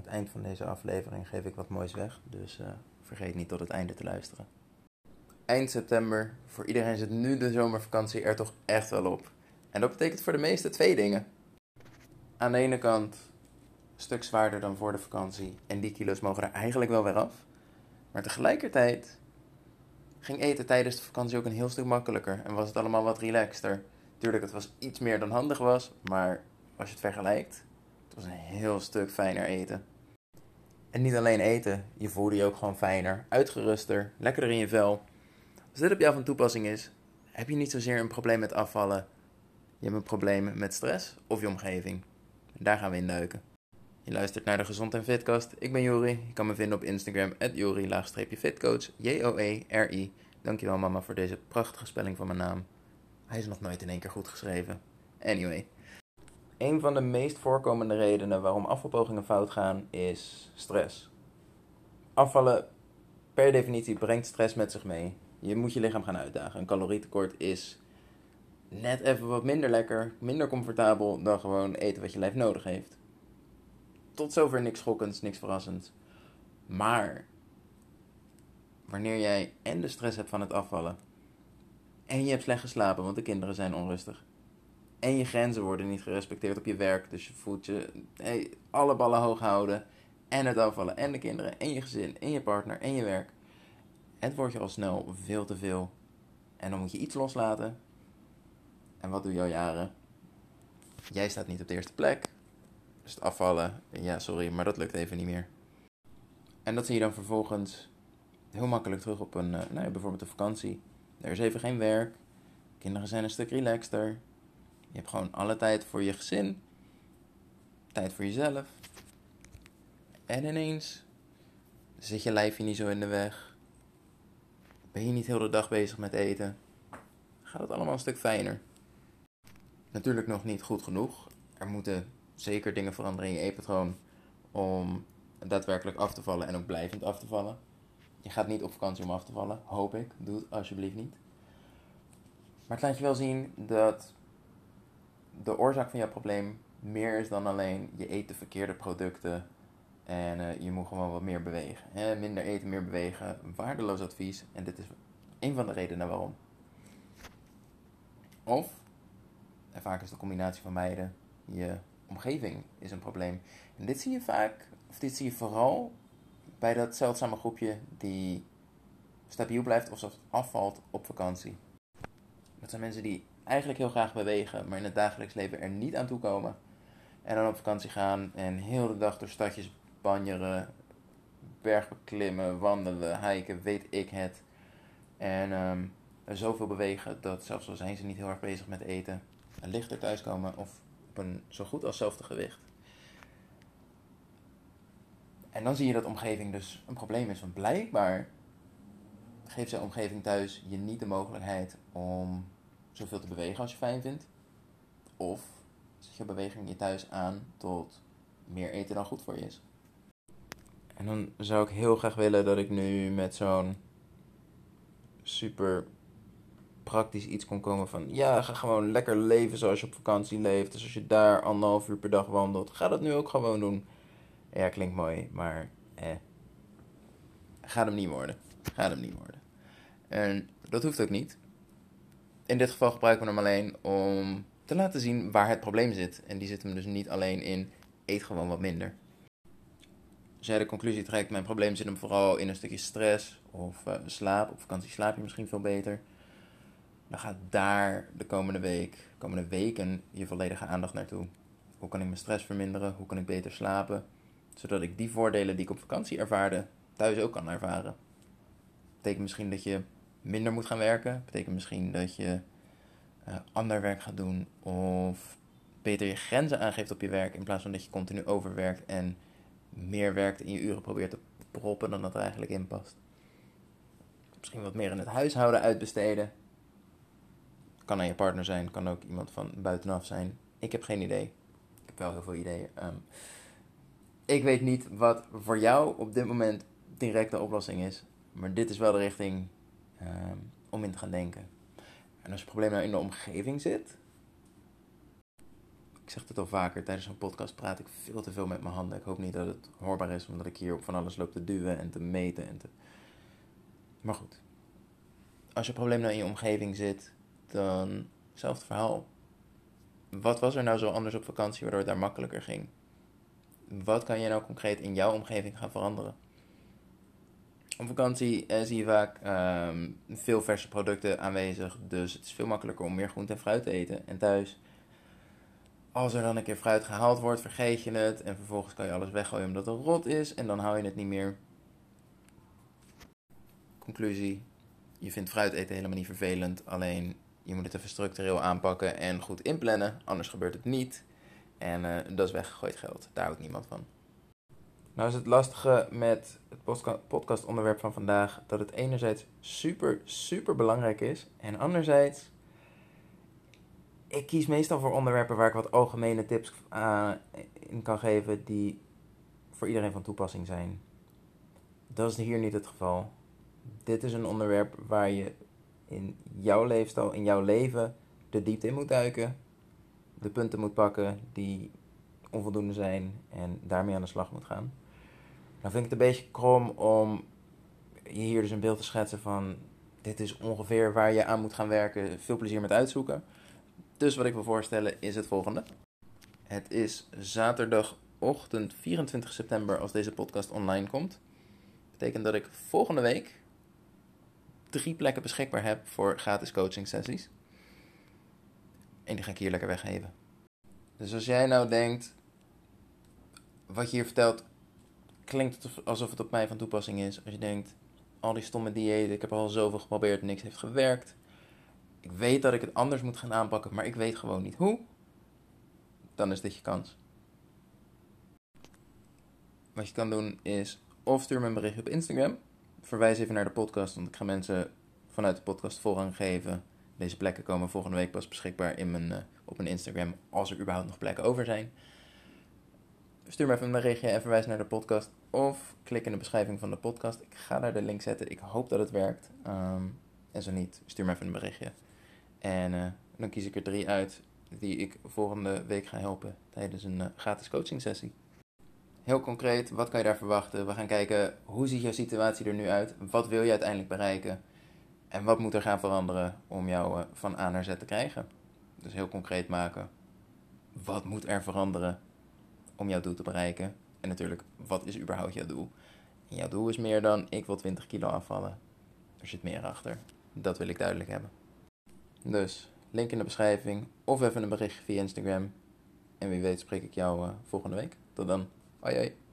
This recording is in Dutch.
het eind van deze aflevering geef ik wat moois weg. Dus uh, vergeet niet tot het einde te luisteren. Eind september. Voor iedereen zit nu de zomervakantie er toch echt wel op. En dat betekent voor de meesten twee dingen. Aan de ene kant een stuk zwaarder dan voor de vakantie. En die kilo's mogen er eigenlijk wel weer af. Maar tegelijkertijd ging eten tijdens de vakantie ook een heel stuk makkelijker. En was het allemaal wat relaxter. Tuurlijk, het was iets meer dan handig was. Maar als je het vergelijkt, het was een heel stuk fijner eten. En niet alleen eten, je voelde je ook gewoon fijner, uitgeruster, lekkerder in je vel. Als dit op jou van toepassing is, heb je niet zozeer een probleem met afvallen. Je hebt een probleem met stress of je omgeving. Daar gaan we in duiken. Je luistert naar de Gezond en Fitkast. Ik ben Jori. Je kan me vinden op Instagram, jori-fitcoach, J-O-E-R-I. Dankjewel mama voor deze prachtige spelling van mijn naam. Hij is nog nooit in één keer goed geschreven. Anyway. Een van de meest voorkomende redenen waarom afvalpogingen fout gaan is stress. Afvallen per definitie brengt stress met zich mee. Je moet je lichaam gaan uitdagen. Een calorietekort is net even wat minder lekker, minder comfortabel dan gewoon eten wat je lijf nodig heeft. Tot zover niks schokkends, niks verrassends. Maar wanneer jij en de stress hebt van het afvallen, en je hebt slecht geslapen, want de kinderen zijn onrustig, en je grenzen worden niet gerespecteerd op je werk, dus je voelt je alle ballen hoog houden, en het afvallen, en de kinderen, en je gezin, en je partner, en je werk. Het wordt je al snel veel te veel. En dan moet je iets loslaten. En wat doe je al jaren? Jij staat niet op de eerste plek. Dus het afvallen, ja sorry, maar dat lukt even niet meer. En dat zie je dan vervolgens heel makkelijk terug op een, uh, nou ja, bijvoorbeeld een vakantie. Er is even geen werk. Kinderen zijn een stuk relaxter. Je hebt gewoon alle tijd voor je gezin. Tijd voor jezelf. En ineens zit je lijfje niet zo in de weg. Ben je niet heel de dag bezig met eten. Gaat het allemaal een stuk fijner. Natuurlijk nog niet goed genoeg. Er moeten zeker dingen veranderen in je eetpatroon om daadwerkelijk af te vallen en ook blijvend af te vallen. Je gaat niet op vakantie om af te vallen, hoop ik. Doe het alsjeblieft niet. Maar het laat je wel zien dat de oorzaak van jouw probleem meer is dan alleen je eet de verkeerde producten en uh, je moet gewoon wat meer bewegen. minder eten, meer bewegen, waardeloos advies. En dit is een van de redenen waarom. Of, en vaak is de combinatie van beide, je omgeving is een probleem. En dit zie je vaak, of dit zie je vooral bij dat zeldzame groepje die stabiel blijft of zelfs afvalt op vakantie. Dat zijn mensen die eigenlijk heel graag bewegen, maar in het dagelijks leven er niet aan toe komen. En dan op vakantie gaan en heel de dag door stadjes banjeren, bergbeklimmen, wandelen, hiken, weet ik het. En um, zoveel bewegen dat zelfs al zijn ze niet heel erg bezig met eten, lichter thuiskomen of op een zo goed als zelfde gewicht. En dan zie je dat omgeving dus een probleem is, want blijkbaar geeft zijn omgeving thuis je niet de mogelijkheid om zoveel te bewegen als je fijn vindt. Of zet je beweging je thuis aan tot meer eten dan goed voor je is. En dan zou ik heel graag willen dat ik nu met zo'n super praktisch iets kon komen van... Ja, ga gewoon lekker leven zoals je op vakantie leeft. Dus als je daar anderhalf uur per dag wandelt, ga dat nu ook gewoon doen. Ja, klinkt mooi, maar eh. Gaat hem niet worden. Gaat hem niet worden. En dat hoeft ook niet. In dit geval gebruiken we hem alleen om te laten zien waar het probleem zit. En die zit hem dus niet alleen in eet gewoon wat minder. Als jij de conclusie trekt, mijn probleem zit hem vooral in een stukje stress of uh, slaap. Op vakantie slaap je misschien veel beter. Dan gaat daar de komende week, komende weken, je volledige aandacht naartoe. Hoe kan ik mijn stress verminderen? Hoe kan ik beter slapen? Zodat ik die voordelen die ik op vakantie ervaarde, thuis ook kan ervaren. Betekent misschien dat je minder moet gaan werken. Betekent misschien dat je uh, ander werk gaat doen. Of beter je grenzen aangeeft op je werk. In plaats van dat je continu overwerkt en meer werkt in je uren probeert te proppen dan dat er eigenlijk in past. Misschien wat meer in het huishouden uitbesteden. Kan aan je partner zijn, kan ook iemand van buitenaf zijn. Ik heb geen idee. Ik heb wel heel veel ideeën. Um, ik weet niet wat voor jou op dit moment direct de oplossing is. Maar dit is wel de richting um, om in te gaan denken. En als je probleem nou in de omgeving zit, Ik zeg het al vaker, tijdens zo'n podcast praat ik veel te veel met mijn handen. Ik hoop niet dat het hoorbaar is, omdat ik hier op van alles loop te duwen en te meten. En te... Maar goed. Als je probleem nou in je omgeving zit, dan hetzelfde verhaal. Wat was er nou zo anders op vakantie waardoor het daar makkelijker ging? Wat kan je nou concreet in jouw omgeving gaan veranderen? Op vakantie eh, zie je vaak ehm, veel verse producten aanwezig, dus het is veel makkelijker om meer groente en fruit te eten. En thuis, als er dan een keer fruit gehaald wordt, vergeet je het en vervolgens kan je alles weggooien omdat het rot is en dan hou je het niet meer. Conclusie, je vindt fruit eten helemaal niet vervelend, alleen je moet het even structureel aanpakken en goed inplannen, anders gebeurt het niet. En uh, dat is weggegooid geld, daar houdt niemand van. Nou is het lastige met het podcastonderwerp van vandaag dat het enerzijds super, super belangrijk is. En anderzijds, ik kies meestal voor onderwerpen waar ik wat algemene tips uh, in kan geven die voor iedereen van toepassing zijn. Dat is hier niet het geval. Dit is een onderwerp waar je in jouw leefstijl, in jouw leven, de diepte in moet duiken. De punten moet pakken die onvoldoende zijn en daarmee aan de slag moet gaan. Dan vind ik het een beetje krom om hier dus een beeld te schetsen van dit is ongeveer waar je aan moet gaan werken. Veel plezier met uitzoeken. Dus wat ik wil voorstellen is het volgende. Het is zaterdagochtend 24 september als deze podcast online komt. Dat betekent dat ik volgende week drie plekken beschikbaar heb voor gratis coaching sessies. En die ga ik hier lekker weggeven. Dus als jij nou denkt, wat je hier vertelt, klinkt het alsof het op mij van toepassing is. Als je denkt, al die stomme diëten, ik heb al zoveel geprobeerd, niks heeft gewerkt. Ik weet dat ik het anders moet gaan aanpakken, maar ik weet gewoon niet hoe. Dan is dit je kans. Wat je kan doen is, of stuur me een berichtje op Instagram. Verwijs even naar de podcast, want ik ga mensen vanuit de podcast voorrang geven. Deze plekken komen volgende week pas beschikbaar in mijn, uh, op mijn Instagram, als er überhaupt nog plekken over zijn. Stuur me even een berichtje en verwijs naar de podcast. Of klik in de beschrijving van de podcast. Ik ga daar de link zetten. Ik hoop dat het werkt. Ehm, en zo niet, stuur me even een berichtje. En uh, dan kies ik er drie uit die ik volgende week ga helpen tijdens een uh, gratis coaching sessie. Heel concreet, wat kan je daar verwachten? We gaan kijken hoe ziet jouw situatie er nu uit? Wat wil je uiteindelijk bereiken? En wat moet er gaan veranderen om jou uh, van A naar Z te krijgen? Dus heel concreet maken. Wat moet er veranderen om jouw doel te bereiken? En natuurlijk, wat is überhaupt jouw doel? En jouw doel is meer dan ik wil 20 kilo afvallen. Er zit meer achter. Dat wil ik duidelijk hebben. Dus, link in de beschrijving of even een berichtje via Instagram. En wie weet spreek ik jou uh, volgende week. Tot dan. Hoi hoi.